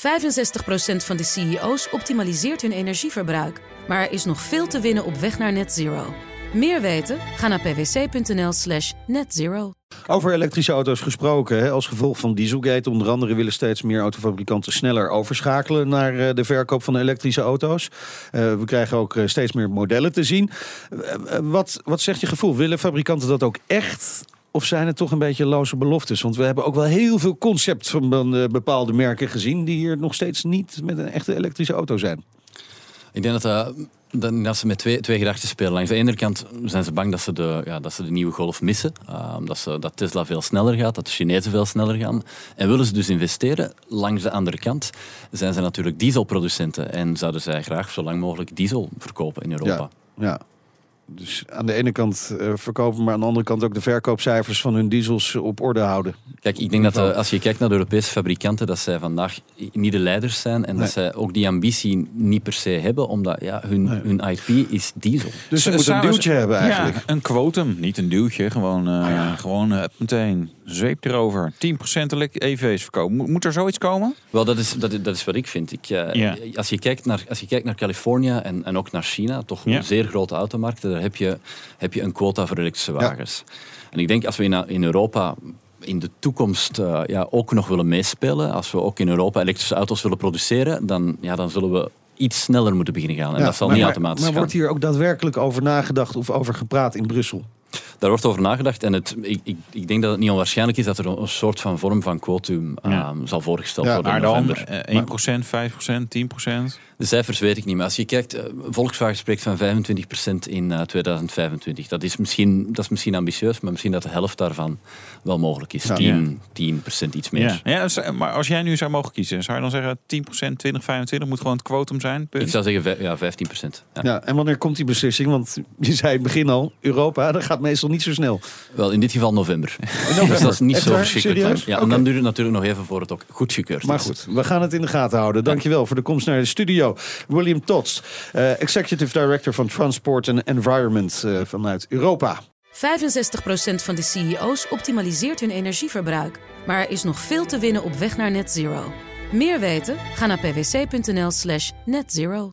65% van de CEO's optimaliseert hun energieverbruik. Maar er is nog veel te winnen op weg naar net zero. Meer weten? Ga naar pwc.nl slash netzero. Over elektrische auto's gesproken. Als gevolg van Dieselgate onder andere willen steeds meer autofabrikanten sneller overschakelen naar eh, de verkoop van elektrische auto's. Eh, we krijgen ook eh, steeds meer modellen te zien. Wat, wat zegt je gevoel? Willen fabrikanten dat ook echt? Of zijn het toch een beetje loze beloftes? Want we hebben ook wel heel veel concept van eh, bepaalde merken gezien... die hier nog steeds niet met een echte elektrische auto zijn. Ik denk dat, dat, dat, dat ze met twee, twee gedachten spelen. Langs de ene kant zijn ze bang dat ze de, ja, dat ze de nieuwe golf missen. Uh, dat, ze, dat Tesla veel sneller gaat, dat de Chinezen veel sneller gaan. En willen ze dus investeren. Langs de andere kant zijn ze natuurlijk dieselproducenten. En zouden zij graag zo lang mogelijk diesel verkopen in Europa. Ja, ja. Dus aan de ene kant uh, verkopen, maar aan de andere kant ook de verkoopcijfers van hun diesels op orde houden. Kijk, ik denk dat uh, als je kijkt naar de Europese fabrikanten, dat zij vandaag niet de leiders zijn en nee. dat zij ook die ambitie niet per se hebben, omdat ja, hun, nee. hun IP is diesel. Dus ze moeten een duwtje hebben eigenlijk. Ja, een quotum, niet een duwtje, gewoon, uh, ah, ja. gewoon meteen zweep erover. 10% EV's verkopen. Moet, moet, er zoiets komen? Wel, dat is, dat, dat is wat ik vind. Ik, ja. als, je kijkt naar, als je kijkt naar Californië en, en ook naar China, toch een zeer grote automarkten, heb je, heb je een quota voor elektrische wagens. Ja. En ik denk als we in, in Europa in de toekomst uh, ja, ook nog willen meespelen, als we ook in Europa elektrische auto's willen produceren, dan, ja, dan zullen we iets sneller moeten beginnen gaan. En ja, dat zal maar, niet automatisch maar, maar gaan. wordt hier ook daadwerkelijk over nagedacht of over gepraat in Brussel? Daar wordt over nagedacht en het, ik, ik, ik, denk dat het niet onwaarschijnlijk is dat er een, een soort van vorm van quotum ja. um, zal voorgesteld ja, worden in maar dan november. 1%, 5%, 10%? De cijfers weet ik niet, maar als je kijkt, uh, Volkswagen spreekt van 25% in uh, 2025. Dat is, misschien, dat is misschien ambitieus, maar misschien dat de helft daarvan wel mogelijk is. Ja. 10, 10% iets meer. Ja. ja, maar als jij nu zou mogen kiezen, zou je dan zeggen 10%, 20, 25 moet gewoon het quotum zijn? Punt. Ik zou zeggen ja, 15%. Ja. ja, en wanneer komt die beslissing? Want je zei in het begin al, Europa, dat gaat meestal niet zo snel. Wel, in dit geval november. november. dus dat is niet Echt zo waar? verschrikkelijk. Serieus? Ja. En dan duurt het natuurlijk nog even voor het ook goedgekeurd Maar is. goed, we gaan het in de gaten houden. Dankjewel voor de komst naar de studio. William Tots, uh, Executive Director van Transport and Environment uh, vanuit Europa. 65% van de CEO's optimaliseert hun energieverbruik. Maar er is nog veel te winnen op weg naar net zero. Meer weten? Ga naar pwc.nl slash netzero.